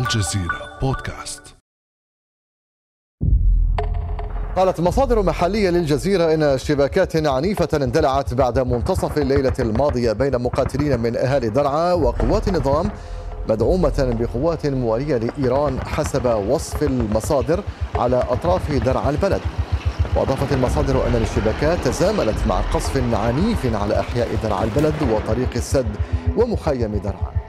الجزيرة بودكاست. قالت مصادر محلية للجزيرة إن اشتباكات عنيفة اندلعت بعد منتصف الليلة الماضية بين مقاتلين من أهالي درعا وقوات النظام مدعومة بقوات موالية لإيران حسب وصف المصادر على أطراف درعا البلد. وأضافت المصادر أن الاشتباكات تزامنت مع قصف عنيف على أحياء درعا البلد وطريق السد ومخيم درعا.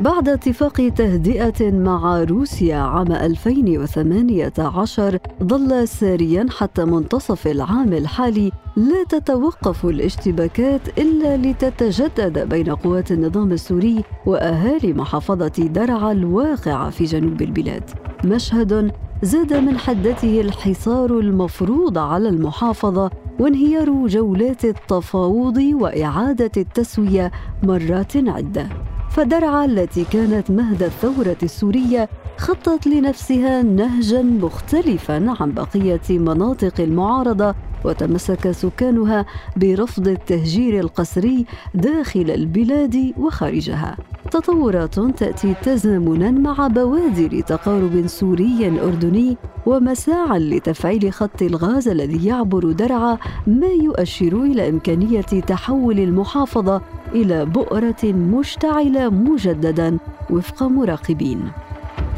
بعد اتفاق تهدئة مع روسيا عام 2018 ظل ساريا حتى منتصف العام الحالي لا تتوقف الاشتباكات إلا لتتجدد بين قوات النظام السوري وأهالي محافظة درعا الواقعة في جنوب البلاد. مشهد زاد من حدته الحصار المفروض على المحافظة وانهيار جولات التفاوض وإعادة التسوية مرات عدة. فدرعا التي كانت مهد الثورة السورية خطت لنفسها نهجا مختلفا عن بقية مناطق المعارضة وتمسك سكانها برفض التهجير القسري داخل البلاد وخارجها. تطورات تأتي تزامنا مع بوادر تقارب سوري أردني ومساعا لتفعيل خط الغاز الذي يعبر درعا ما يؤشر إلى إمكانية تحول المحافظة إلى بؤرة مشتعلة مجددا وفق مراقبين.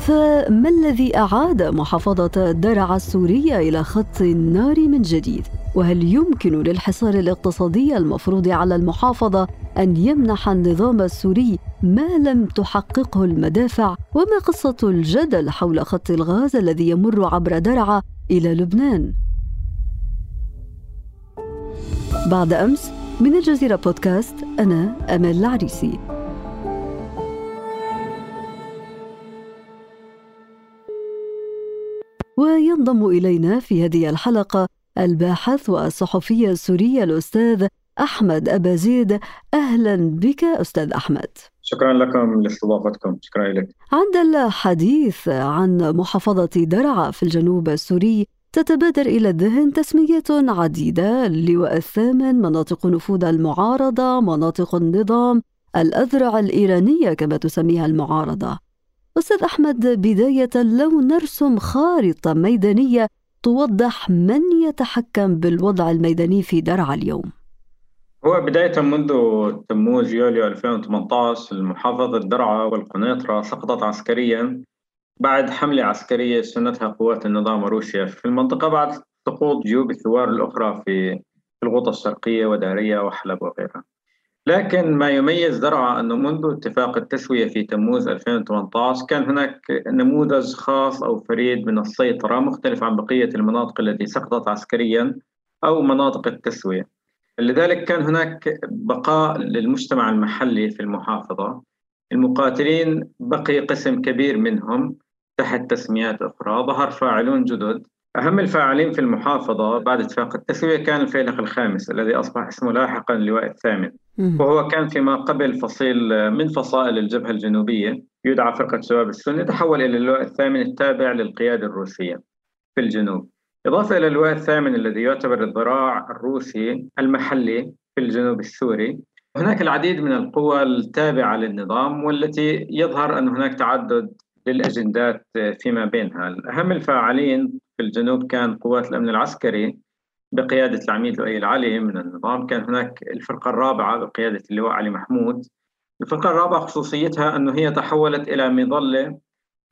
فما الذي أعاد محافظة درعا السورية إلى خط النار من جديد؟ وهل يمكن للحصار الاقتصادي المفروض على المحافظة أن يمنح النظام السوري ما لم تحققه المدافع؟ وما قصة الجدل حول خط الغاز الذي يمر عبر درعا إلى لبنان؟ بعد أمس من الجزيرة بودكاست أنا أمل العريسي وينضم إلينا في هذه الحلقة الباحث والصحفي السوري الأستاذ أحمد أبا زيد. أهلا بك أستاذ أحمد. شكرا لكم لاستضافتكم. شكرا لك عند الحديث عن محافظة درعا في الجنوب السوري تتبادر إلى الذهن تسميات عديدة اللواء الثامن مناطق نفوذ المعارضة مناطق النظام الأذرع الإيرانية كما تسميها المعارضة. أستاذ أحمد بداية لو نرسم خارطة ميدانية توضح من يتحكم بالوضع الميداني في درعا اليوم؟ هو بداية منذ تموز يوليو 2018 المحافظة درعا والقنيطرة سقطت عسكريا بعد حملة عسكرية سنتها قوات النظام وروسيا في المنطقة بعد سقوط جيوب الثوار الأخرى في الغوطة الشرقية ودارية وحلب وغيرها. لكن ما يميز درعا أنه منذ اتفاق التسوية في تموز 2018 كان هناك نموذج خاص أو فريد من السيطرة مختلف عن بقية المناطق التي سقطت عسكريا أو مناطق التسوية. لذلك كان هناك بقاء للمجتمع المحلي في المحافظة. المقاتلين بقي قسم كبير منهم تحت تسميات أخرى ظهر فاعلون جدد. أهم الفاعلين في المحافظة بعد اتفاق التسوية كان الفيلق الخامس الذي أصبح اسمه لاحقا اللواء الثامن. وهو كان فيما قبل فصيل من فصائل الجبهة الجنوبية يدعى فرقة شباب السنة تحول إلى اللواء الثامن التابع للقيادة الروسية في الجنوب. إضافة إلى اللواء الثامن الذي يعتبر الذراع الروسي المحلي في الجنوب السوري. هناك العديد من القوى التابعة للنظام والتي يظهر أن هناك تعدد للأجندات فيما بينها. أهم الفاعلين في الجنوب كان قوات الأمن العسكري بقيادة العميد لؤي العلي من النظام كان هناك الفرقة الرابعة بقيادة اللواء علي محمود. الفرقة الرابعة خصوصيتها أنه هي تحولت إلى مظلة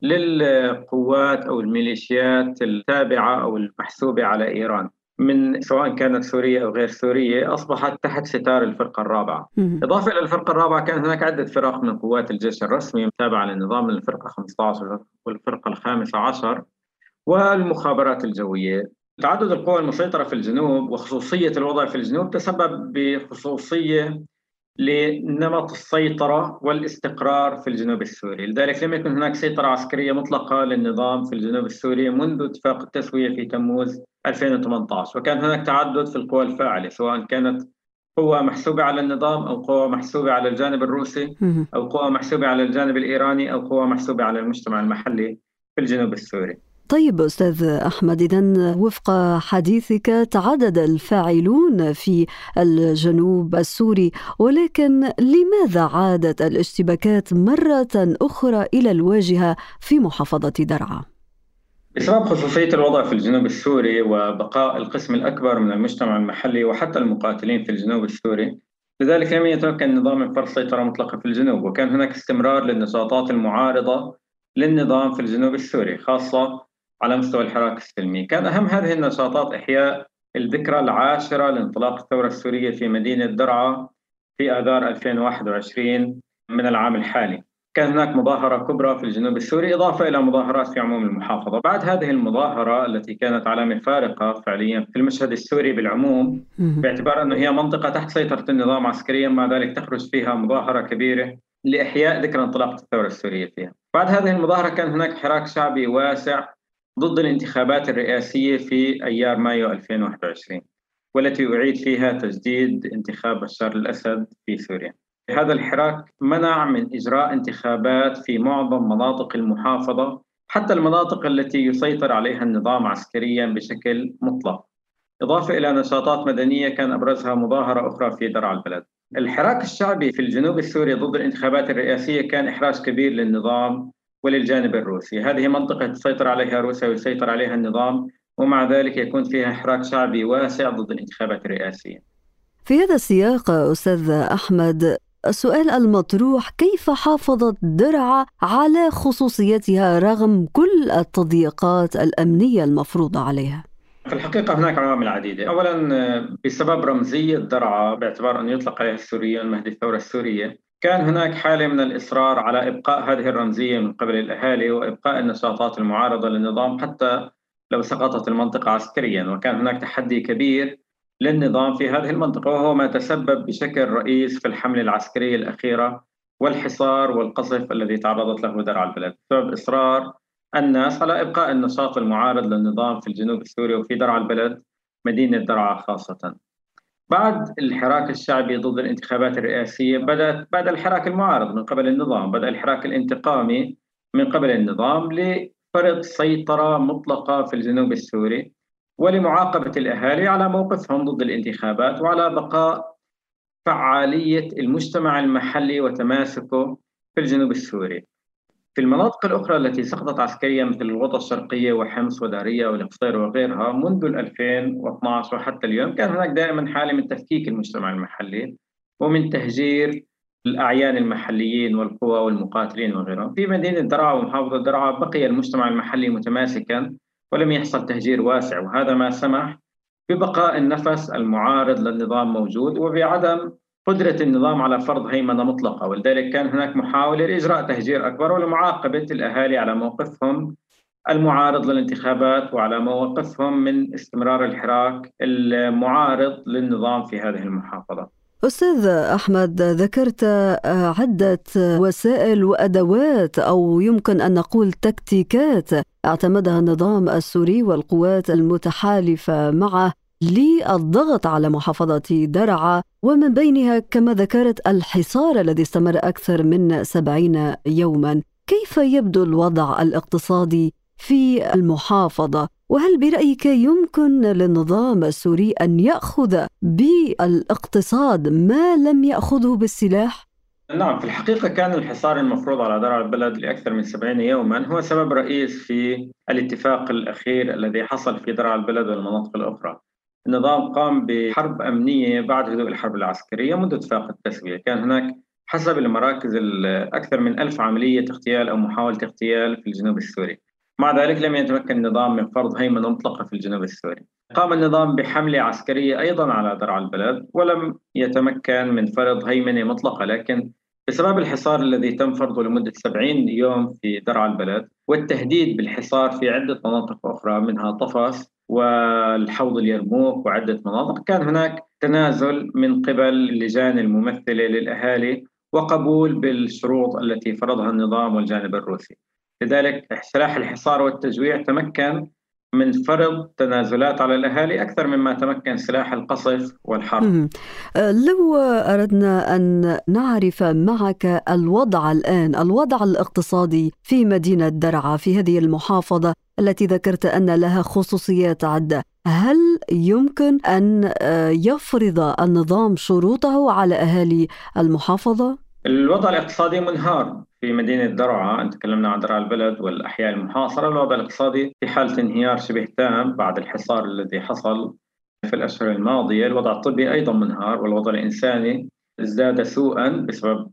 للقوات أو الميليشيات التابعة أو المحسوبة على إيران من سواء كانت سورية أو غير سورية أصبحت تحت ستار الفرقة الرابعة. إضافة إلى الفرقة الرابعة كان هناك عدة فرق من قوات الجيش الرسمي تابعة للنظام الفرقة 15 والفرقة الخامسة عشر والمخابرات الجوية. تعدد القوى المسيطرة في الجنوب وخصوصية الوضع في الجنوب تسبب بخصوصية لنمط السيطرة والاستقرار في الجنوب السوري. لذلك لم يكن هناك سيطرة عسكرية مطلقة للنظام في الجنوب السوري منذ اتفاق التسوية في تموز 2018 وكان هناك تعدد في القوى الفاعلة سواء كانت قوة محسوبة على النظام أو قوة محسوبة على الجانب الروسي أو قوة محسوبة على الجانب الإيراني أو قوة محسوبة على المجتمع المحلي في الجنوب السوري. طيب أستاذ أحمد إذا وفق حديثك تعدد الفاعلون في الجنوب السوري ولكن لماذا عادت الاشتباكات مرة أخرى إلى الواجهة في محافظة درعا؟ بسبب خصوصية الوضع في الجنوب السوري وبقاء القسم الأكبر من المجتمع المحلي وحتى المقاتلين في الجنوب السوري لذلك لم يتمكن النظام من فرض سيطرة مطلقة في الجنوب وكان هناك استمرار للنشاطات المعارضة للنظام في الجنوب السوري خاصة على مستوى الحراك السلمي. كان أهم هذه النشاطات إحياء الذكرى العاشرة لانطلاق الثورة السورية في مدينة درعا في آذار 2021 من العام الحالي. كان هناك مظاهرة كبرى في الجنوب السوري إضافة إلى مظاهرات في عموم المحافظة. بعد هذه المظاهرة التي كانت علامة فارقة فعليا في المشهد السوري بالعموم باعتبار أنه هي منطقة تحت سيطرة النظام عسكريا مع ذلك تخرج فيها مظاهرة كبيرة لإحياء ذكرى انطلاقة الثورة السورية فيها. بعد هذه المظاهرة كان هناك حراك شعبي واسع ضد الانتخابات الرئاسية في أيار مايو 2021 والتي أعيد فيها تجديد انتخاب بشار الأسد في سوريا. هذا الحراك منع من إجراء انتخابات في معظم مناطق المحافظة حتى المناطق التي يسيطر عليها النظام عسكريا بشكل مطلق. إضافة إلى نشاطات مدنية كان أبرزها مظاهرة أخرى في درع البلد. الحراك الشعبي في الجنوب السوري ضد الانتخابات الرئاسية كان إحراج كبير للنظام وللجانب الروسي. هذه منطقة تسيطر عليها روسيا ويسيطر عليها النظام ومع ذلك يكون فيها حراك شعبي واسع ضد الانتخابات الرئاسية. في هذا السياق أستاذ أحمد السؤال المطروح كيف حافظت درعا على خصوصيتها رغم كل التضييقات الأمنية المفروضة عليها؟ في الحقيقة هناك عوامل عديدة. أولا بسبب رمزية درعا باعتبار أن يطلق عليها السوريون مهدي الثورة السورية كان هناك حالة من الإصرار على إبقاء هذه الرمزية من قبل الأهالي وإبقاء النشاطات المعارضة للنظام حتى لو سقطت المنطقة عسكريا وكان هناك تحدي كبير للنظام في هذه المنطقة وهو ما تسبب بشكل رئيس في الحملة العسكرية الأخيرة والحصار والقصف الذي تعرضت له درعا البلد. بسبب إصرار الناس على إبقاء النشاط المعارض للنظام في الجنوب السوري وفي درعا البلد مدينة درعا خاصة. بعد الحراك الشعبي ضد الانتخابات الرئاسية بدأت بعد الحراك المعارض من قبل النظام بدأ الحراك الانتقامي من قبل النظام لفرض سيطرة مطلقة في الجنوب السوري ولمعاقبة الأهالي على موقفهم ضد الانتخابات وعلى بقاء فعالية المجتمع المحلي وتماسكه في الجنوب السوري. في المناطق الأخرى التي سقطت عسكريا مثل الغوطة الشرقية وحمص ودارية والقصير وغيرها منذ 2012 وحتى اليوم كان هناك دائما حالة من تفكيك المجتمع المحلي ومن تهجير الأعيان المحليين والقوى والمقاتلين وغيرهم. في مدينة درعا ومحافظة درعا بقي المجتمع المحلي متماسكا ولم يحصل تهجير واسع وهذا ما سمح ببقاء النفس المعارض للنظام موجود وبعدم قدرة النظام على فرض هيمنة مطلقة ولذلك كان هناك محاولة لإجراء تهجير أكبر ولمعاقبة الأهالي على موقفهم المعارض للانتخابات وعلى موقفهم من استمرار الحراك المعارض للنظام في هذه المحافظة. أستاذ أحمد ذكرت عدة وسائل وأدوات أو يمكن أن نقول تكتيكات اعتمدها النظام السوري والقوات المتحالفة معه. للضغط على محافظة درعا ومن بينها كما ذكرت الحصار الذي استمر أكثر من سبعين يوما. كيف يبدو الوضع الاقتصادي في المحافظة؟ وهل برأيك يمكن للنظام السوري أن يأخذ بالاقتصاد ما لم يأخذه بالسلاح؟ نعم في الحقيقة كان الحصار المفروض على درع البلد لأكثر من 70 يوما. هو سبب رئيس في الاتفاق الأخير الذي حصل في درع البلد والمناطق الأخرى. النظام قام بحرب أمنية بعد هدوء الحرب العسكرية منذ اتفاق التسوية. كان هناك حسب المراكز أكثر من ألف عملية اغتيال أو محاولة اغتيال في الجنوب السوري. مع ذلك لم يتمكن النظام من فرض هيمنة مطلقة في الجنوب السوري. قام النظام بحملة عسكرية أيضا على درع البلد ولم يتمكن من فرض هيمنة مطلقة لكن بسبب الحصار الذي تم فرضه لمدة 70 يوم في درع البلد والتهديد بالحصار في عدة مناطق أخرى منها طفس والحوض اليرموك وعدة مناطق كان هناك تنازل من قبل اللجان الممثلة للأهالي وقبول بالشروط التي فرضها النظام والجانب الروسي. لذلك سلاح الحصار والتجويع تمكن من فرض تنازلات على الأهالي أكثر مما تمكن سلاح القصف والحرب أه، لو أردنا أن نعرف معك الوضع الآن الوضع الاقتصادي في مدينة درعا في هذه المحافظة التي ذكرت أن لها خصوصيات عدة هل يمكن أن أه، يفرض النظام شروطه على أهالي المحافظة؟ الوضع الاقتصادي منهار في مدينة درعا. تكلمنا عن درعا البلد والأحياء المحاصرة. الوضع الاقتصادي في حالة انهيار شبه تام بعد الحصار الذي حصل في الأشهر الماضية. الوضع الطبي أيضا منهار والوضع الإنساني ازداد سوءا بسبب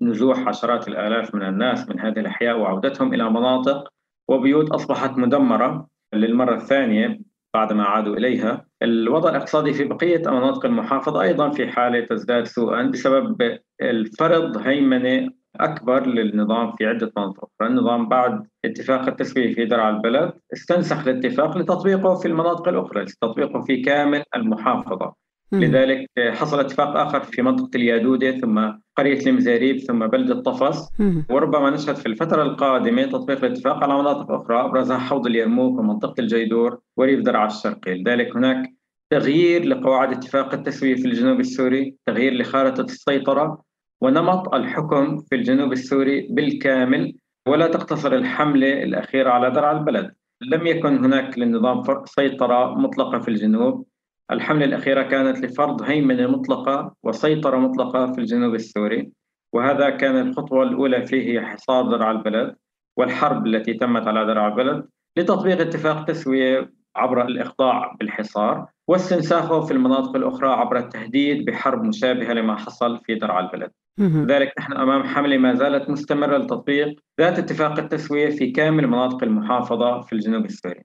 نزوح عشرات الآلاف من الناس من هذه الأحياء وعودتهم إلى مناطق وبيوت أصبحت مدمرة للمرة الثانية بعدما عادوا إليها. الوضع الاقتصادي في بقية مناطق المحافظة أيضا في حالة تزداد سوءا بسبب الفرض هيمنة أكبر للنظام في عدة مناطق. النظام بعد اتفاق التسوية في درع البلد استنسخ الاتفاق لتطبيقه في المناطق الأخرى لتطبيقه في كامل المحافظة. لذلك حصل اتفاق آخر في منطقة اليادودة ثم قرية المزاريب ثم بلدة طفس وربما نشهد في الفترة القادمة تطبيق الاتفاق على مناطق أخرى أبرزها حوض اليرموك ومنطقة الجيدور وريف درعا الشرقي. لذلك هناك تغيير لقواعد اتفاق التسوية في الجنوب السوري تغيير لخارطة السيطرة ونمط الحكم في الجنوب السوري بالكامل ولا تقتصر الحملة الأخيرة على درع البلد. لم يكن هناك للنظام سيطرة مطلقة في الجنوب. الحملة الأخيرة كانت لفرض هيمنة مطلقة وسيطرة مطلقة في الجنوب السوري وهذا كان الخطوة الأولى فيه هي حصار درع البلد والحرب التي تمت على درع البلد لتطبيق اتفاق تسوية عبر الإخضاع بالحصار واستنساخه في المناطق الأخرى عبر التهديد بحرب مشابهة لما حصل في درع البلد. لذلك نحن أمام حملة ما زالت مستمرة لتطبيق ذات اتفاق التسوية في كامل مناطق المحافظة في الجنوب السوري.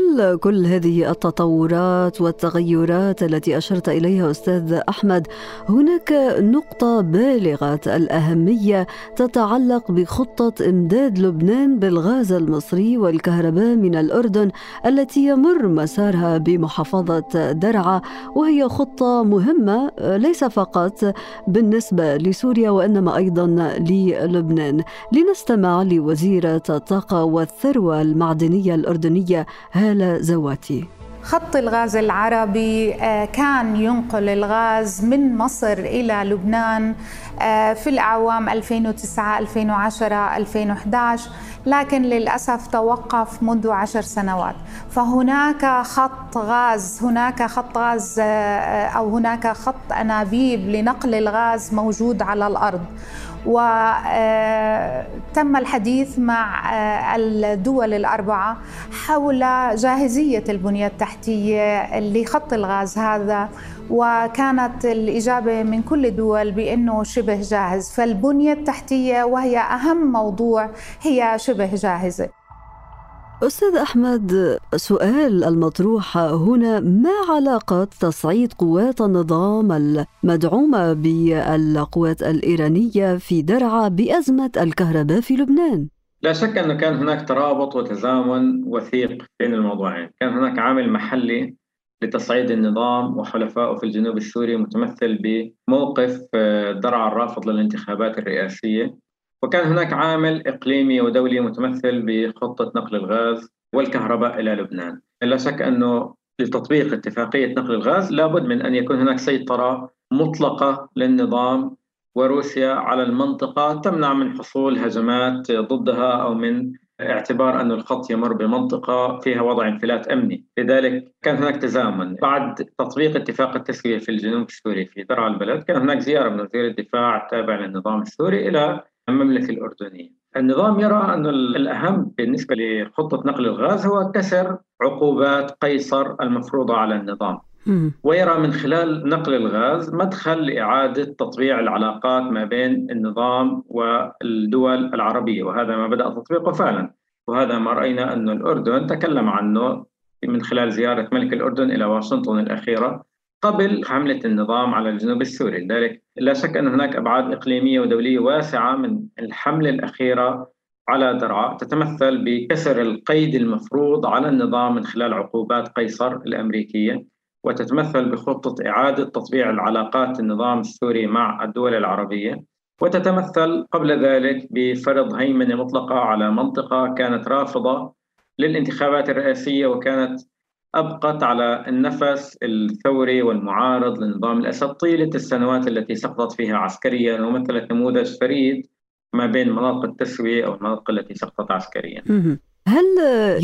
كل هذه التطورات والتغيرات التي أشرت إليها أستاذ أحمد هناك نقطة بالغة الأهمية تتعلق بخطة إمداد لبنان بالغاز المصري والكهرباء من الأردن التي يمر مسارها بمحافظة درعا وهي خطة مهمة ليس فقط بالنسبة لسوريا وإنما أيضا للبنان. لنستمع لوزيرة الطاقة والثروة المعدنية الأردنية هالة زواتي. خط الغاز العربي آه، كان ينقل الغاز من مصر إلى لبنان آه، في الأعوام 2009 2010 2011 لكن للأسف توقف منذ عشر سنوات. فهناك خط غاز هناك خط غاز آه، أو هناك خط أنابيب لنقل الغاز موجود على الأرض. وتم الحديث مع آه، الدول الأربعة حول جاهزية البنية التحتية لخط الغاز هذا وكانت الإجابة من كل الدول بأنه شبه جاهز. فالبنية التحتية وهي أهم موضوع هي شبه جاهزة. أستاذ أحمد سؤال المطروح هنا ما علاقة تصعيد قوات النظام المدعومة بالقوات الإيرانية في درعا بأزمة الكهرباء في لبنان؟ لا شك أنه كان هناك ترابط وتزامن وثيق بين الموضوعين كان هناك عامل محلي لتصعيد النظام وحلفائه في الجنوب السوري متمثل بموقف درعا الرافض للانتخابات الرئاسية وكان هناك عامل إقليمي ودولي متمثل بخطة نقل الغاز والكهرباء إلى لبنان. لا شك أنه لتطبيق اتفاقية نقل الغاز لابد من أن يكون هناك سيطرة مطلقة للنظام وروسيا على المنطقة تمنع من حصول هجمات ضدها أو من اعتبار أن الخط يمر بمنطقة فيها وضع انفلات أمني. لذلك كان هناك تزامن. بعد تطبيق اتفاق التسوية في الجنوب السوري في درعا البلد كان هناك زيارة من وزير الدفاع التابع للنظام السوري إلى المملكة الأردنية. النظام يرى أن الأهم بالنسبة لخطة نقل الغاز هو كسر عقوبات قيصر المفروضة على النظام. ويرى من خلال نقل الغاز مدخل لإعادة تطبيع العلاقات ما بين النظام والدول العربية. وهذا ما بدأ تطبيقه فعلا. وهذا ما رأينا أن الأردن تكلم عنه من خلال زيارة ملك الأردن إلى واشنطن الأخيرة. قبل حملة النظام على الجنوب السوري. لذلك لا شك أن هناك أبعاد إقليمية ودولية واسعة من الحملة الأخيرة على درعا تتمثل بكسر القيد المفروض على النظام من خلال عقوبات قيصر الأمريكية وتتمثل بخطة إعادة تطبيع العلاقات النظام السوري مع الدول العربية وتتمثل قبل ذلك بفرض هيمنة مطلقة على منطقة كانت رافضة للانتخابات الرئاسية وكانت أبقت على النفس الثوري والمعارض لنظام الأسد طيلة السنوات التي سقطت فيها عسكريا ومثلت نموذج فريد ما بين مناطق التسوية أو المناطق التي سقطت عسكريا هل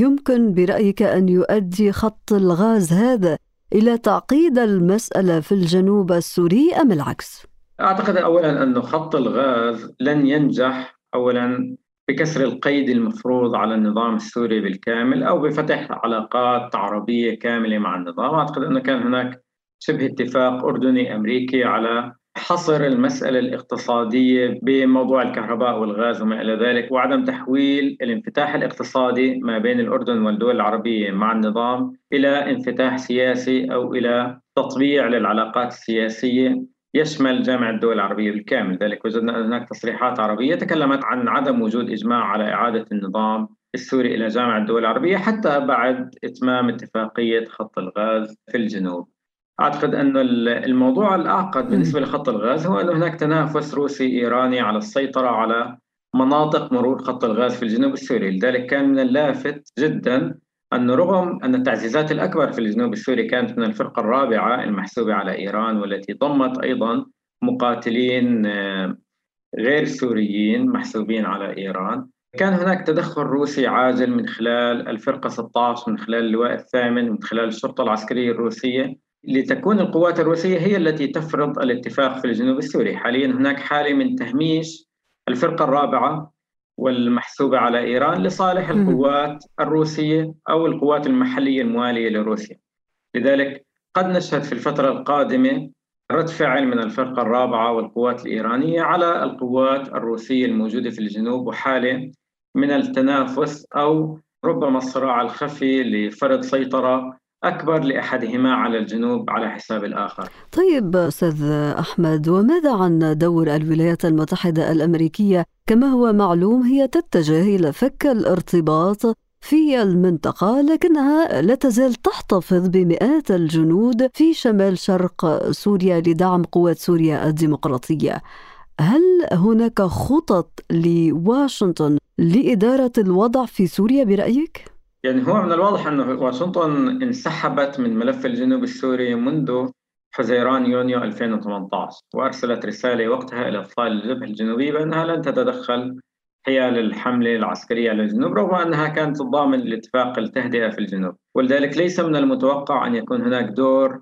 يمكن برأيك أن يؤدي خط الغاز هذا إلى تعقيد المسألة في الجنوب السوري أم العكس؟ أعتقد أولا أن خط الغاز لن ينجح أولا بكسر القيد المفروض على النظام السوري بالكامل أو بفتح علاقات عربية كاملة مع النظام. أعتقد أنه كان هناك شبه اتفاق أردني أمريكي على حصر المسألة الاقتصادية بموضوع الكهرباء والغاز وما إلى ذلك وعدم تحويل الانفتاح الاقتصادي ما بين الأردن والدول العربية مع النظام إلى انفتاح سياسي أو إلى تطبيع للعلاقات السياسية يشمل جامع الدول العربية بالكامل. ذلك وجدنا أن هناك تصريحات عربية تكلمت عن عدم وجود إجماع على إعادة النظام السوري إلى جامع الدول العربية حتى بعد إتمام اتفاقية خط الغاز في الجنوب. أعتقد أن الموضوع الأعقد بالنسبة لخط الغاز هو أن هناك تنافس روسي إيراني على السيطرة على مناطق مرور خط الغاز في الجنوب السوري. لذلك كان من اللافت جدا أن رغم أن التعزيزات الأكبر في الجنوب السوري كانت من الفرقة الرابعة المحسوبة على إيران والتي ضمت أيضا مقاتلين آه، غير سوريين محسوبين على إيران. كان هناك تدخل روسي عاجل من خلال الفرقة 16 من خلال اللواء الثامن من خلال الشرطة العسكرية الروسية. لتكون القوات الروسية هي التي تفرض الاتفاق في الجنوب السوري. حاليا هناك حالة من تهميش الفرقة الرابعة والمحسوبة على إيران لصالح القوات الروسية أو القوات المحلية الموالية لروسيا. لذلك قد نشهد في الفترة القادمة رد فعل من الفرقة الرابعة والقوات الإيرانية على القوات الروسية الموجودة في الجنوب وحالة من التنافس أو ربما الصراع الخفي لفرض سيطرة أكبر لأحدهما على الجنوب على حساب الآخر. طيب أستاذ أحمد وماذا عن دور الولايات المتحدة الأمريكية كما هو معلوم هي تتجه إلى فك الارتباط في المنطقة لكنها لا تزال تحتفظ بمئات الجنود في شمال شرق سوريا لدعم قوات سوريا الديمقراطية. هل هناك خطط لواشنطن لإدارة الوضع في سوريا برأيك؟ يعني هو من الواضح أن واشنطن انسحبت من ملف الجنوب السوري منذ حزيران يونيو 2018 وأرسلت رسالة وقتها إلى أطفال الجبهة الجنوبية بأنها لن تتدخل حيال الحملة العسكرية على الجنوب رغم أنها كانت تضامن الاتفاق التهدئة في الجنوب. ولذلك ليس من المتوقع أن يكون هناك دور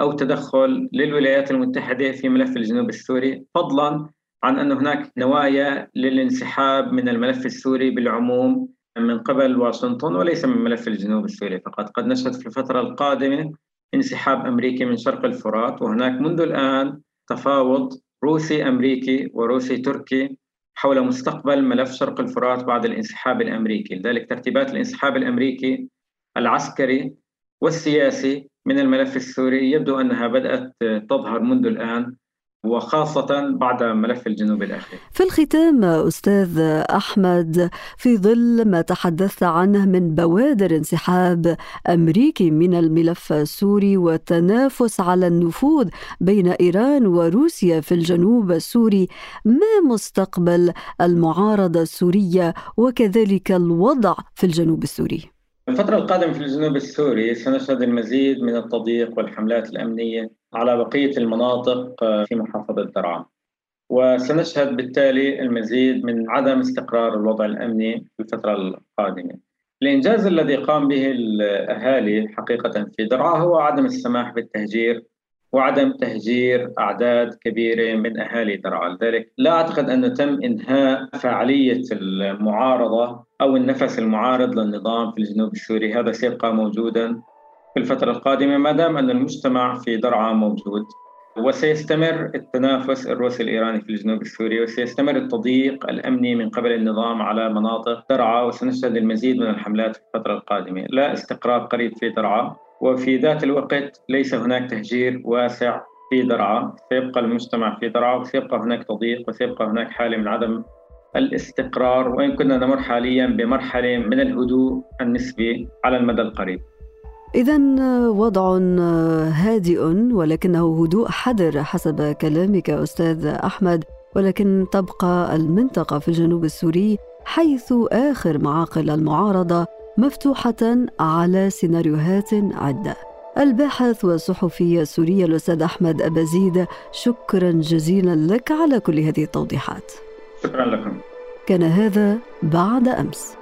أو تدخل للولايات المتحدة في ملف الجنوب السوري فضلا عن أن هناك نوايا للانسحاب من الملف السوري بالعموم من قبل واشنطن وليس من ملف الجنوب السوري فقط. قد نشهد في الفترة القادمة انسحاب أمريكي من شرق الفرات وهناك منذ الآن تفاوض روسي أمريكي وروسي تركي حول مستقبل ملف شرق الفرات بعد الانسحاب الأمريكي. لذلك ترتيبات الانسحاب الأمريكي العسكري والسياسي من الملف السوري يبدو أنها بدأت تظهر منذ الآن وخاصة بعد ملف الجنوب الأخير في الختام أستاذ أحمد في ظل ما تحدثت عنه من بوادر انسحاب أمريكي من الملف السوري والتنافس على النفوذ بين إيران وروسيا في الجنوب السوري ما مستقبل المعارضة السورية وكذلك الوضع في الجنوب السوري؟ الفترة القادمة في الجنوب السوري سنشهد المزيد من التضييق والحملات الأمنية على بقية المناطق آه، في محافظة درعا وسنشهد بالتالي المزيد من عدم استقرار الوضع الأمني في الفترة القادمة. الإنجاز الذي قام به الأهالي حقيقة في درعا هو عدم السماح بالتهجير وعدم تهجير أعداد كبيرة من أهالي درعا لذلك لا أعتقد أنه تم إنهاء فعالية المعارضة أو النفس المعارض للنظام في الجنوب السوري هذا سيبقى موجودا. في الفترة القادمة ما دام أن المجتمع في درعا موجود وسيستمر التنافس الروسي الإيراني في الجنوب السوري وسيستمر التضييق الأمني من قبل النظام على مناطق درعا وسنشهد المزيد من الحملات في الفترة القادمة. لا استقرار قريب في درعا وفي ذات الوقت ليس هناك تهجير واسع في درعا. سيبقى المجتمع في درعا وسيبقى هناك تضييق وسيبقى هناك حالة من عدم الاستقرار وإن كنا نمر حاليا بمرحلة من الهدوء النسبي على المدى القريب. إذا وضع هادئ ولكنه هدوء حذر حسب كلامك أستاذ أحمد ولكن تبقى المنطقة في الجنوب السوري حيث آخر معاقل المعارضة مفتوحة على سيناريوهات عدة. الباحث والصحفي السوري الأستاذ أحمد أبازيد شكرا جزيلا لك على كل هذه التوضيحات. شكرا لكم. كان هذا بعد أمس.